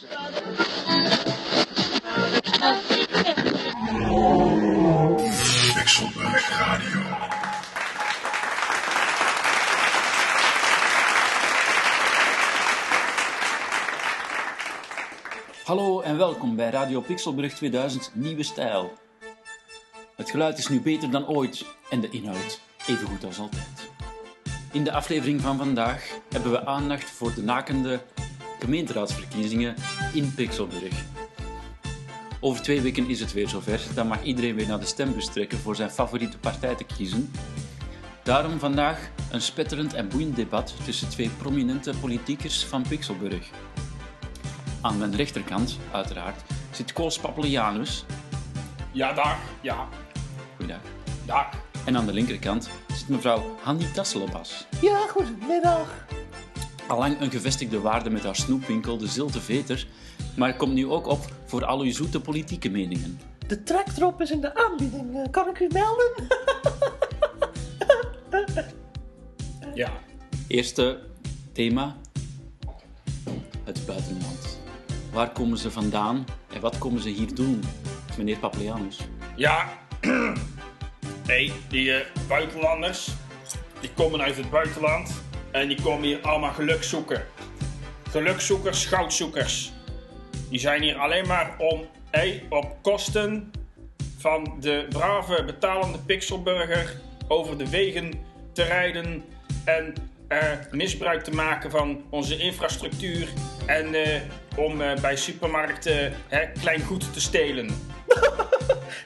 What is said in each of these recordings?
Radio. Hallo en welkom bij Radio Pixelbrug 2000 Nieuwe Stijl. Het geluid is nu beter dan ooit en de inhoud even goed als altijd. In de aflevering van vandaag hebben we aandacht voor de nakende gemeenteraadsverkiezingen in Pixelburg. Over twee weken is het weer zover, dan mag iedereen weer naar de stembus trekken voor zijn favoriete partij te kiezen. Daarom vandaag een spetterend en boeiend debat tussen twee prominente politiekers van Pixelburg. Aan mijn rechterkant, uiteraard, zit Koos Papelianus. Ja, dag. Ja, Goeiedag. dag. En aan de linkerkant zit mevrouw Hanni Tasselebas. Ja, goedemiddag. Allang een gevestigde waarde met haar snoepwinkel, de Zilte Veter, maar komt nu ook op voor al uw zoete politieke meningen. De trekdrop is in de aanbieding. Eh, Kan ik u melden? Ja. Eerste thema: het buitenland. Waar komen ze vandaan en wat komen ze hier doen, meneer Papelianus? Ja. hey, die eh, buitenlanders, die komen uit het buitenland en die komen hier allemaal geluk zoeken. Gelukzoekers, goudzoekers. Die zijn hier alleen maar om, hey, op kosten van de brave betalende pixelburger over de wegen te rijden en eh, misbruik te maken van onze infrastructuur en eh, om eh, bij supermarkten klein goed te stelen.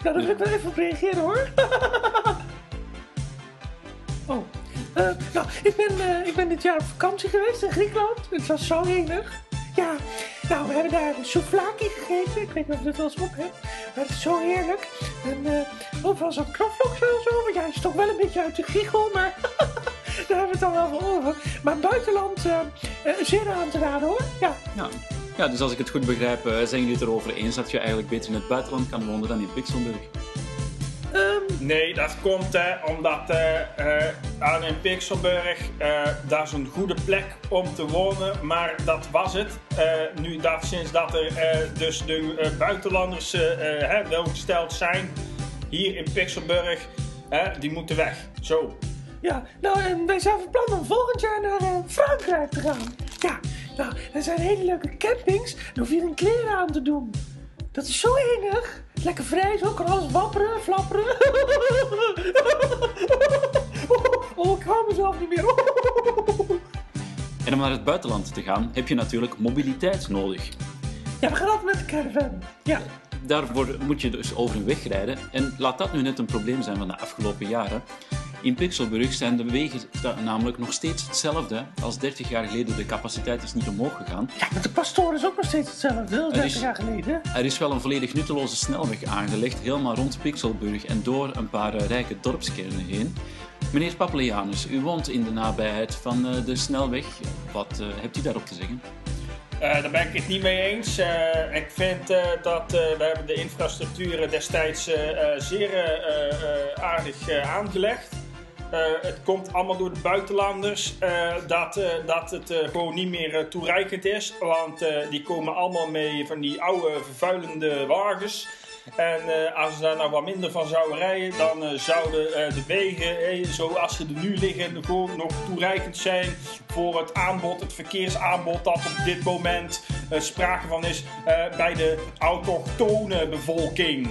Nou, daar wil ik wel even op reageren hoor. oh. Nou, ik ben, eh, ik ben dit jaar op vakantie geweest in Griekenland. Het was zo enig. Ja, nou, we hebben daar souvlaki gegeten. Ik weet niet of je het wel eens op hebt. Maar het is zo heerlijk. En eh overal zo'n knoflooksaus over. Ja, het is toch wel een beetje uit de giegel, maar daar hebben we het dan wel over. Maar buitenland, eh, zeer aan te raden hoor. Ja. Ja. ja, dus als ik het goed begrijp, zijn jullie het erover eens dat je eigenlijk beter in het buitenland kan wonen dan in Pixelburg? Ehm, Nee, dat komt hè, omdat eh, eh, aan in Pixelburg, eh dat is een goede plek om te wonen, maar dat was het. Nu dat sinds dat er dus de buitenlanders hè, welgesteld zijn hier in Pixelburg, hè, die moeten weg. Zo. Ja, nou, en wij zijn van plan om volgend jaar naar Frankrijk te gaan. Ja, nou, er zijn hele leuke campings. Dan hoef je geen kleren aan te doen. Dat is zo enig. Lekker vrij, zo kan alles wapperen, flapperen. Oh, ik hou mezelf niet meer. En om naar het buitenland te gaan, heb je natuurlijk mobiliteit nodig. Ja, we gaan altijd met de caravan. Ja, Daarvoor moet je dus over een weg rijden. En laat dat nu net een probleem zijn van de afgelopen jaren. In Pixelburg zijn de wegen namelijk nog steeds hetzelfde als 30 jaar geleden. De capaciteit is niet omhoog gegaan. ja maar de pastoor is ook nog steeds hetzelfde. Dat is Er 30 is- jaar geleden. Er is wel een volledig nutteloze snelweg aangelegd, helemaal rond Pixelburg en door een paar eh, rijke dorpskernen heen. Meneer Papelianus, u woont in de nabijheid van eh, de snelweg. Wat eh, hebt u daarop te zeggen? Eh, daar ben ik het niet mee eens. Eh, ik vind eh, dat eh, we hebben de infrastructuur destijds zeer eh, eh, aardig eh, aangelegd. Eh, het komt allemaal door de buitenlanders eh, dat, eh, dat het gewoon niet meer toereikend is. Want die komen allemaal mee van die oude vervuilende wagens. En als ze daar nou wat minder van zouden rijden, dan zouden de wegen, zoals ze er nu liggen, gewoon nog toereikend zijn voor het aanbod, het verkeersaanbod dat op dit moment sprake van is bij de autochtone bevolking.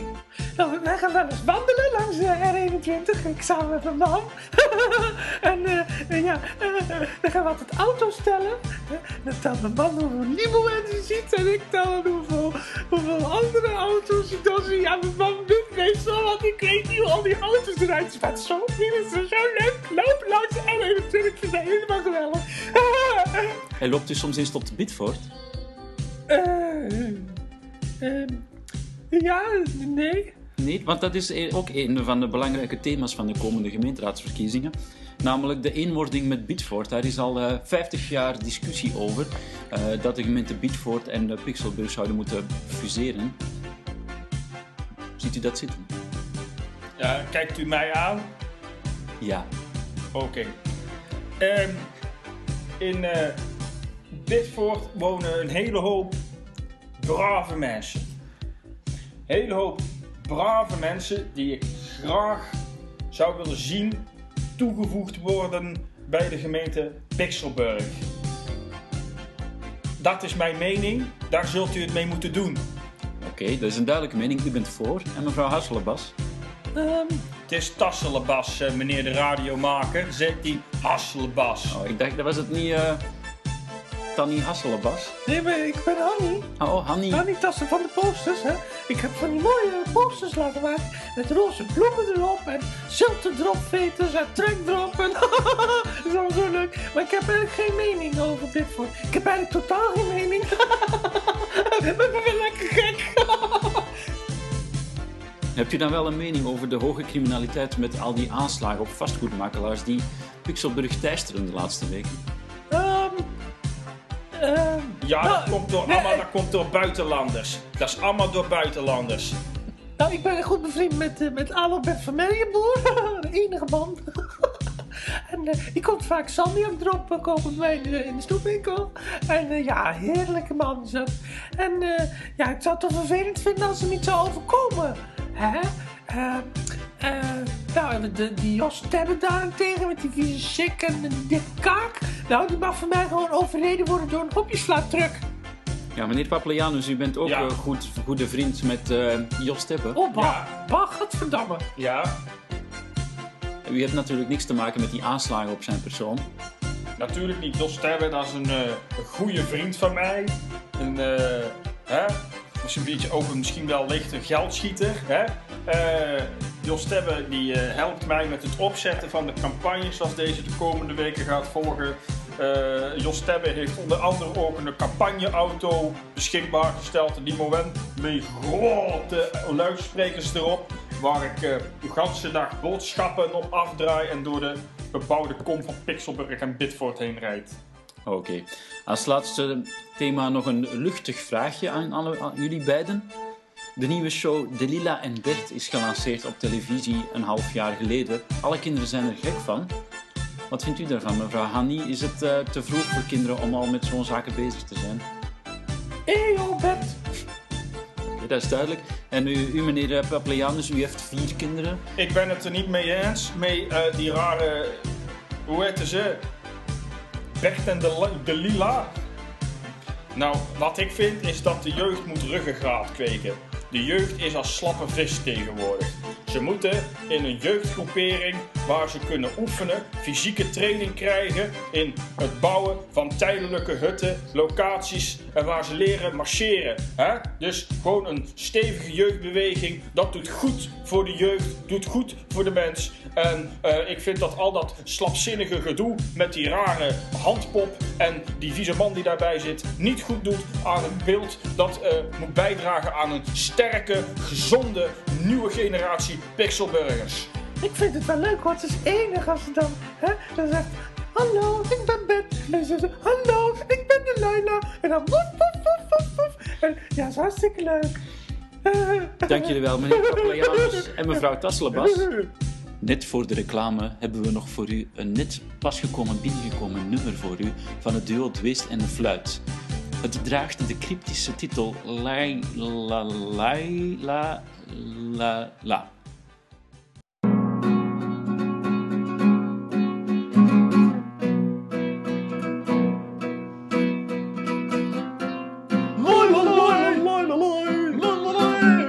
Nou, wij gaan wel eens wandelen langs de R21. Ik samen met mijn man. en eh, eh, ja, eh, eh, dan gaan we altijd auto's tellen. Eh, dan telt mijn man hoeveel limo's hij ziet. En ik tel dan hoeveel, hoeveel andere auto's ik dan zie. Ja, mijn man doet meestal, want ik weet niet hoe al die auto's eruit zien. Het is zo, het is zo leuk. Lopen langs de R21 is helemaal geweldig. Hij loopt dus soms eens tot Bitford. Eh, eh, ja, nee. Nee, want dat is e- ook een van de belangrijke thema's van de komende gemeenteraadsverkiezingen. Namelijk de eenwording met Bitford. Daar is al eh 50 jaar discussie over eh, dat de gemeente Bitford en de Pixelburg zouden moeten fuseren. Ziet u dat zitten? Ja, kijkt u mij aan? Ja. Oké. Ehm, in eh Bitford wonen een hele hoop brave mensen. Hele hoop brave mensen die ik graag zou willen zien toegevoegd worden bij de gemeente Pixelburg. Dat is mijn mening, daar zult u het mee moeten doen. Oké, dat is een duidelijke mening. U bent voor. En mevrouw Hasselbas? Ehm, Het is Tasselebas, eh, meneer de radiomaker, zegt die Hasselbas. Oh, ik dacht, dat was het niet... eh Tanny Hasselbas? nee, maar ik ben Hanny. Oh, Hanny. Hanny tassen van de posters, hè. Ik heb van die mooie posters laten maken. Met roze bloemen erop en zilte erop, veters en trek erop. En dat is allemaal zo leuk. Maar ik heb eigenlijk geen mening over dit voor. Ik heb eigenlijk totaal geen mening. ik ben lekker gek. Hebt u dan wel een mening over de hoge criminaliteit met al die aanslagen op vastgoedmakelaars die Pixelburg teisteren de laatste weken? Ehm, ehm, Ja, nou, dat komt, door, nee, allemaal, dat komt door buitenlanders. Dat is allemaal door buitenlanders. Nou, ik ben goed bevriend met, eh, met Alobert van Meijenboer. de enige man. en eh, die komt vaak Sandy drop eh, kopen bij mij in de, in de snoepwinkel. En eh, ja, heerlijke man is dat. En eh, ja, ik zou het toch vervelend vinden als ze niet zou overkomen. Hè? Eh, nou, de, die Jos Tebbe daarentegen met die vieze chick en die dikke kaak. Nou, die mag voor mij gewoon overreden worden door een hopjeslaattruck. Ja, meneer Papelianus, u bent ook Ja. eh, goed, goede vriend met eh, Jos Teppe. Oh, bah, Ja. bah, godverdamme. Ja, U hebt natuurlijk niks te maken met die aanslagen op zijn persoon. natuurlijk niet. Jos Terwe, dat is een, eh, een goede vriend van mij. Een, eh, hè? Dus een beetje ook een misschien wel lichte geldschieter. Hè? Jos Tebbe die eh, helpt mij met het opzetten van de campagne zoals deze de komende weken gaat volgen. Eh, Jos Tebbe heeft onder andere ook een campagneauto beschikbaar gesteld. Die moment met grote luidsprekers erop. Waar ik eh, de ganse dag boodschappen op afdraai en door de bebouwde kom van Pixelburg en Bitford heen rijd. Oké. Als laatste thema nog een luchtig vraagje aan jullie beiden. De nieuwe show Delila en Bert is gelanceerd op televisie een half jaar geleden. Alle kinderen zijn er gek van. Wat vindt u daarvan, mevrouw Hanni? Is het eh, te vroeg voor kinderen om al met zo'n zaken bezig te zijn? Joh, Bert. Oké, dat is duidelijk. En u, u meneer eh, Papelianus, u heeft vier kinderen. Ik ben het er niet mee eens mee eh, die rare. Hoe heette ze? Bert en de, de Lila. Nou, wat ik vind is dat de jeugd moet ruggengraat kweken. De jeugd is als slappe vis tegenwoordig. Ze moeten in een jeugdgroepering waar ze kunnen oefenen, fysieke training krijgen in het bouwen van tijdelijke hutten, locaties en waar ze leren marcheren. Dus gewoon een stevige jeugdbeweging. Dat doet goed voor de jeugd, doet goed voor de mens. En eh, ik vind dat al dat slapzinnige gedoe met die rare handpop en die vieze man die daarbij zit niet goed doet aan het beeld dat eh, moet bijdragen aan een sterke, gezonde, nieuwe generatie pixelburgers. Ik vind het wel leuk, want het is enig als ze dan, hè, dan zegt, hallo, ik ben Bert. En dan zegt ze, hallo, ik ben de Laila. En dan woef, woef, woef, woef, woef. En ja, is hartstikke leuk. Dank jullie wel, meneer en mevrouw Tasselbas. Net voor de reclame hebben we nog voor u een net pas gekomen binnengekomen nummer voor u van het duo Dweest en de Fluit. Het draagt de cryptische titel Lai La Lai La La La.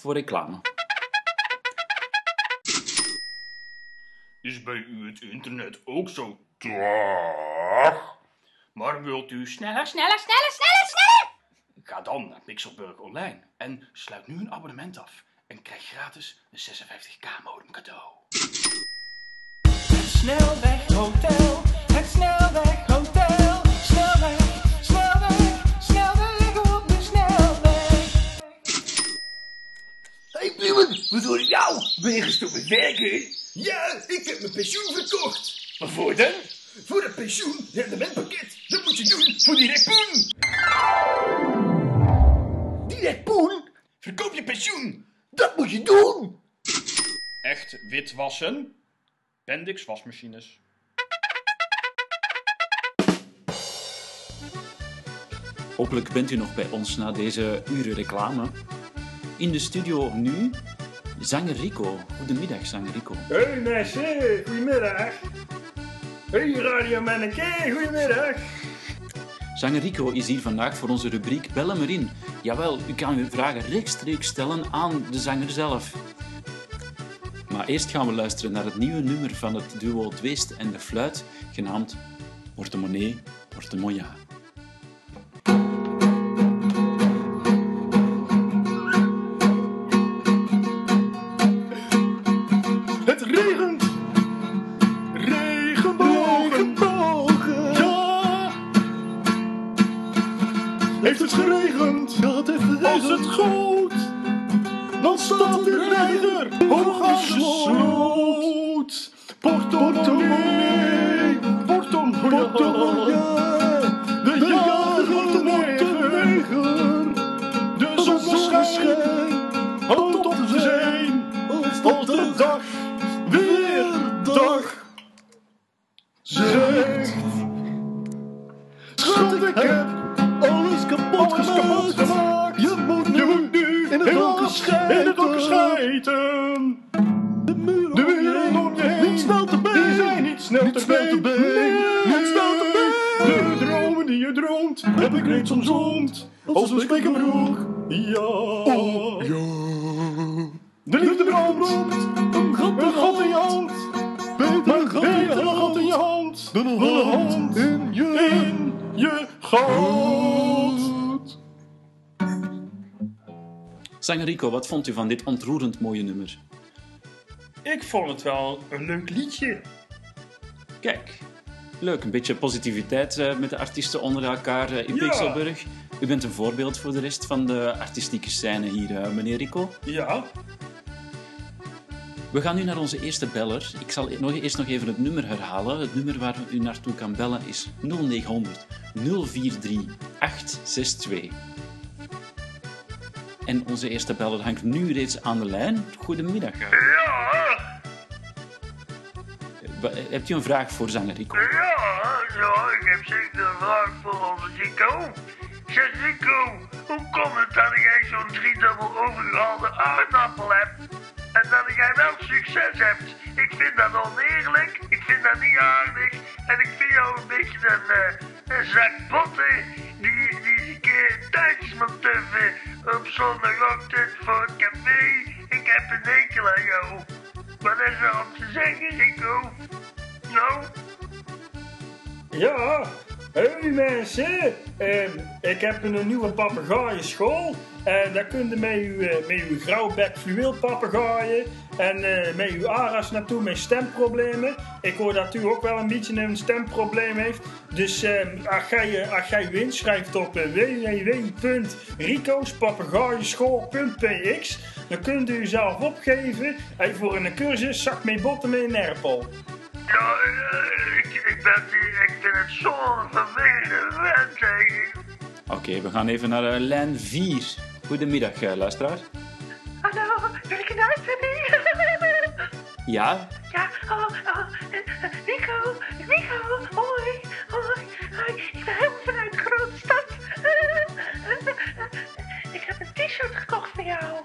voor reclame. Is bij u het internet ook zo Dag. Maar wilt u sneller, Sneller, sneller, sneller, sneller! Ga dan naar Pixelburg Online en sluit nu een abonnement af en krijg gratis een 56k modem cadeau. Het Snelweghotel, het Snelweghotel, Hoor ik jou? Ben je gestopt met werken? Ja, ik heb mijn pensioen verkocht. Waarvoor dan? Voor het pensioen rendementpakket, dat moet je doen voor die repoen. Direct poen? Verkoop je pensioen. Dat moet je doen! Echt witwassen? Bendix wasmachines. Hopelijk bent u nog bij ons na deze uren reclame. In de studio nu, zanger Rico. Goedemiddag, zanger Rico. Hey mensen, goedemiddag. Hey Radio Manneke, goedemiddag. Zanger Rico is hier vandaag voor onze rubriek Bellen in. Jawel, u kan uw vragen rechtstreeks stellen aan de zanger zelf. Maar eerst gaan we luisteren naar het nieuwe nummer van het duo Tweest en de Fluit, genaamd Portemonnee, Portemonnaie. Dan staat de reiger hoog aan de sloot. Portemonnee, portemonnee, in het donker schijten. De muren om je heen, niet snel te been. Die zijn niet snel te been. Niet snel te been. De dromen die je droomt, heb ik reeds omzoomd. Als een spijkerbroek. Ja. ja. De liefde brandt, een gat, een gat in je hand. Beter een gat, in je hand dan een hand in je, in je gat. Zanger Rico, wat vond u van dit ontroerend mooie nummer? Ik vond het wel een leuk liedje. Kijk, leuk. Een beetje positiviteit eh, met de artiesten onder elkaar eh, in Ja. Pixelburg. U bent een voorbeeld voor de rest van de artistieke scène hier, eh, meneer Rico. Ja, We gaan nu naar onze eerste beller. Ik zal nog, eerst nog even het nummer herhalen. Het nummer waar u naartoe kan bellen is 0900 043 862. En onze eerste beller hangt nu reeds aan de lijn. Goedemiddag. Ja, Wa- Hebt u een vraag voor zanger Rico? ja, ja, ik heb zeker een vraag voor onze Rico. Zeg Rico, hoe komt het dat jij zo'n driedubbel overgehaalde aardappel hebt en dat jij wel succes hebt? Ik vind dat oneerlijk, ik vind dat niet aardig en ik vind jou een beetje een, eh, een zak botten moet tuffen op zondagochtend voor het café. Ik heb een enkel aan jou. Wat is er om te zeggen, Rico? Nou? ja. Hey mensen, Ehm, ik heb een nieuwe papegaaienschool. En daar kunt u met uw, met uw grauwbek fluweelpapegaaien en eh, met uw aras naartoe met stemproblemen. Ik hoor dat u ook wel een beetje een stemprobleem heeft. Dus ehm, als, jij, eh, als jij u inschrijft op www.rico'spapegaaien.px dan kunt u uzelf opgeven en voor een cursus zak mee botten met een erpel. Ja, ik, ik, ben die, ik vind het zo'n vervelende ik. Oké, we gaan even naar lijn 4. Goedemiddag, luisteraar. Hallo, Ja, ja, oh, oh, eh, eh, Nico, Nico, hoi, hoi, hoi. Ik ben helemaal vanuit de grote stad. ik heb een t-shirt gekocht voor jou.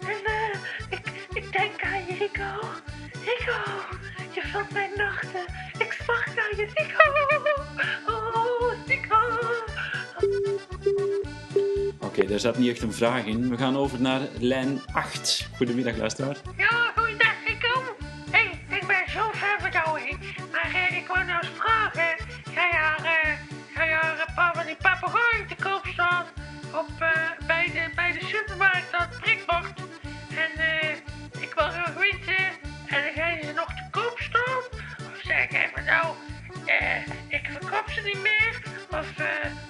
En eh, ik, ik denk aan je, Rico. Rico, je vult mijn nachten. Ik smacht naar je, Rico. Oh, Oké, daar zat niet echt een vraag in. We gaan over naar lijn 8. Goedemiddag, luisteraars. Ja, goeiedag, ik kom. Hey, ik ben zo verkouden. Maar eh, ik wou nou eens vragen. ga je een eh, eh, van die papegooien te koop staan? Op, bij, de, bij de supermarkt dat het prikbord. En eh, ik wil een weten. En dan gaan ze nog te koop staan? Of zeg ik even nou, eh, ik verkoop ze niet meer. Of... eh.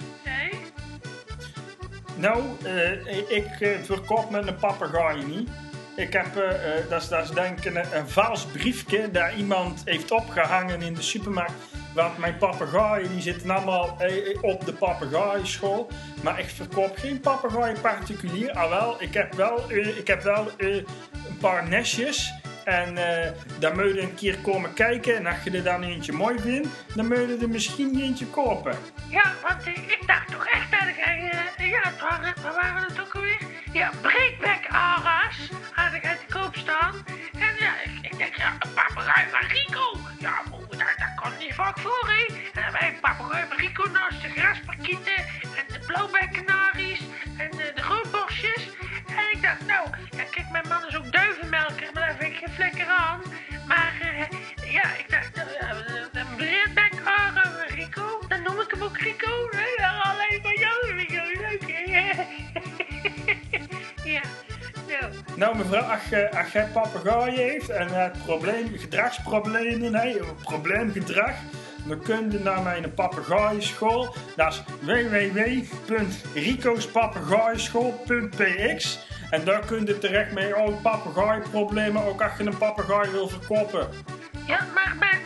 Nou, eh, ik eh, verkoop mijn papegaai niet. Ik heb, eh, dat, is, dat denk ik een, een vals briefje dat iemand heeft opgehangen in de supermarkt. Want mijn papegaaien die zitten allemaal op de papegaaischool. Maar ik verkoop geen papegaaien particulier. Ah wel, ik heb wel, ik heb wel een paar nestjes. En dan moet je een keer komen kijken. En als je er dan eentje mooi vindt, dan moet je er misschien eentje kopen. Ja, want ik dacht toch ja, waar waren het ook alweer? Ja, breekbek aras had ik uit de koop staan. En ja, ik, denk, ja, een papegaai van Rico. Ja, moe, dat, dat komt niet vaak voor, hè. En dan wij een papegaai van Rico naast de grasparkieten en de blauwbekkenaries nou. Mevrouw, als, je, als jij papegaaien heeft en het gedragsproblemen, nee, probleemgedrag, dan kun je naar mijn papegaaienschool. Dat is www.ricospapegaaischool.px en daar kun je terecht met al papegaaiproblemen, ook als je een papegaai wil verkopen. Ja, maar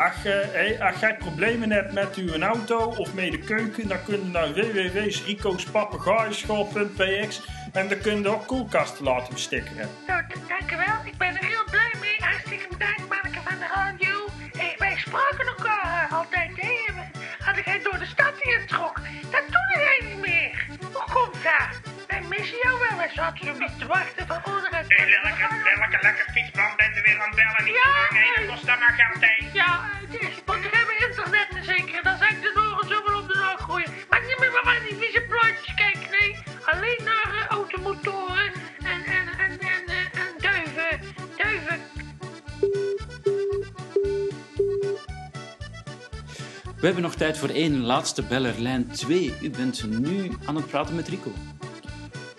Als, je, als jij problemen hebt met uw auto of met de keuken, dan kun je naar www.ricospapegaaischool.px en dan kun je ook koelkasten laten bestikkeren. Nou, wel. Ik ben er heel blij mee. Hartstikke bedankt, Manneke van de radio. Hey, wij spraken elkaar eh, altijd, hè. Had jij door de stad ingetrokken. Dat doe jij niet meer. Hoe komt dat? Wij missen jou wel. We zaten zo niet te wachten van onderuit. Hé, lelijke, lelijke, lekker fietsbrand bent er weer aan het bellen. Niet Ja, nee, dat kost dan maar geld, hè. Ja, het is want we hebben internet zeker. Dan zijn de oren zo wel op de dag gooien. Maar niet meer naar die vieze plaatjes kijken, nee. Alleen naar eh, automotoren en, en, en, en, eh, en duiven. Duiven. We hebben nog tijd voor één laatste beller, lijn 2. U bent nu aan het praten met Rico.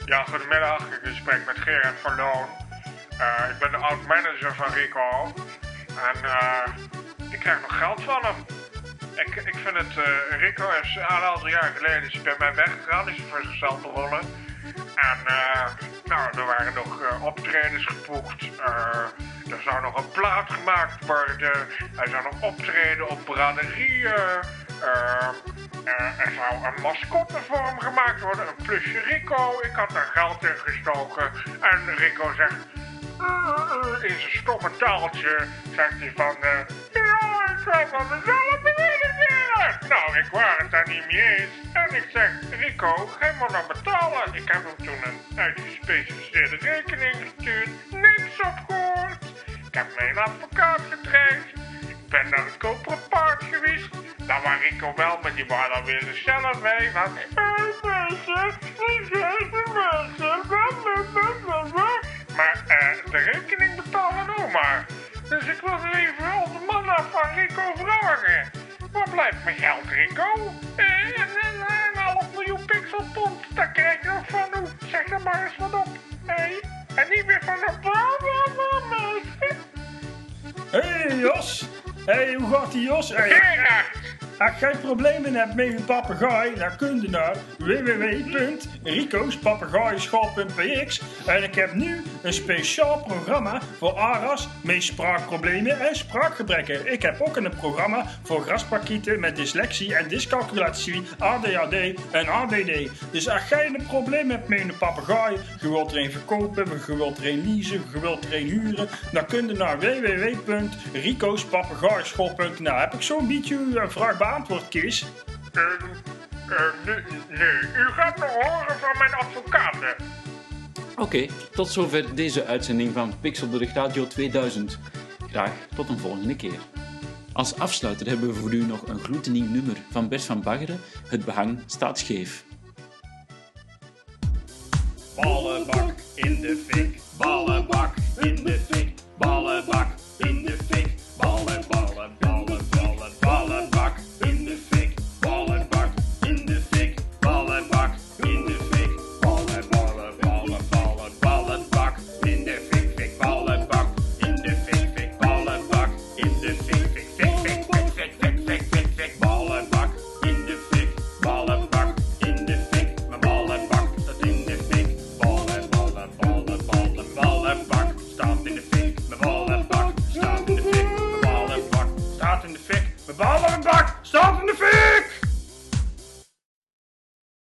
Ja, goedemiddag. Ik gesprek met Gerard van Loon. Eh, ik ben de oud-manager van Rico. En eh, ik krijg nog geld van hem. Ik, ik vind het... eh, Rico is een aantal jaar geleden is bij mij weggegaan. Is hij voor zichzelf begonnen. En eh, nou, er waren nog eh, optredens geboekt. Er zou nog een plaat gemaakt worden. Hij zou nog optreden op braderieën. Er zou een mascotte voor hem gemaakt worden. Een plusje Rico. Ik had daar geld in gestoken. En Rico zegt... eh, eh, in zijn stomme taaltje zegt hij van... ga van mezelf realiseren. Nou, ik waar het daar niet mee eens. En ik zeg, Rico, ga maar naar betalen. Ik heb hem toen een uitgespecialiseerde rekening gestuurd. Niks opgehoord. Ik heb mijn advocaat gedreigd. Ik ben naar het koperen paard geweest. Daar was Rico wel, maar die waren dan weer zichzelf bij. Want, hey zijn de mensen? Maar eh, de rekening betalen nou maar. Dus ik er even al de man af van Rico vragen. Waar blijft mijn geld, Rico? Eh, en, en, een half miljoen pixelpond, daar krijg je nog van. Hoe? Zeg er maar eens wat op. Hey. En niet meer van de meisje. Hé hey, Jos! Hé, hey, hoe gaat die Jos? Hey, Gerard! als jij problemen hebt met je papegaai, dan kun je naar www.ricospapegaaischool.px en ik heb nu een speciaal programma voor ARAS met spraakproblemen en spraakgebrekken. Ik heb ook een programma voor grasparkieten met dyslexie en dyscalculatie, ADHD en ADD. Dus als jij een probleem hebt met een papegaai, je wilt er een verkopen, je wilt er een leasen, je wilt er een huren, dan kun je naar www.ricospapegaaischool.nl. Heb ik zo'n beetje uw vraag beantwoord, Kees? Eh, eh, nee, nee, u gaat nog horen van mijn advocaten. Oké, tot zover deze uitzending van Pixelbericht Radio 2000. Graag tot een volgende keer. Als afsluiter hebben we voor u nog een gloednieuw nummer van Bert van Baggeren. Het behang staat scheef. Ballenbak in de fik, ballenbak in de fik,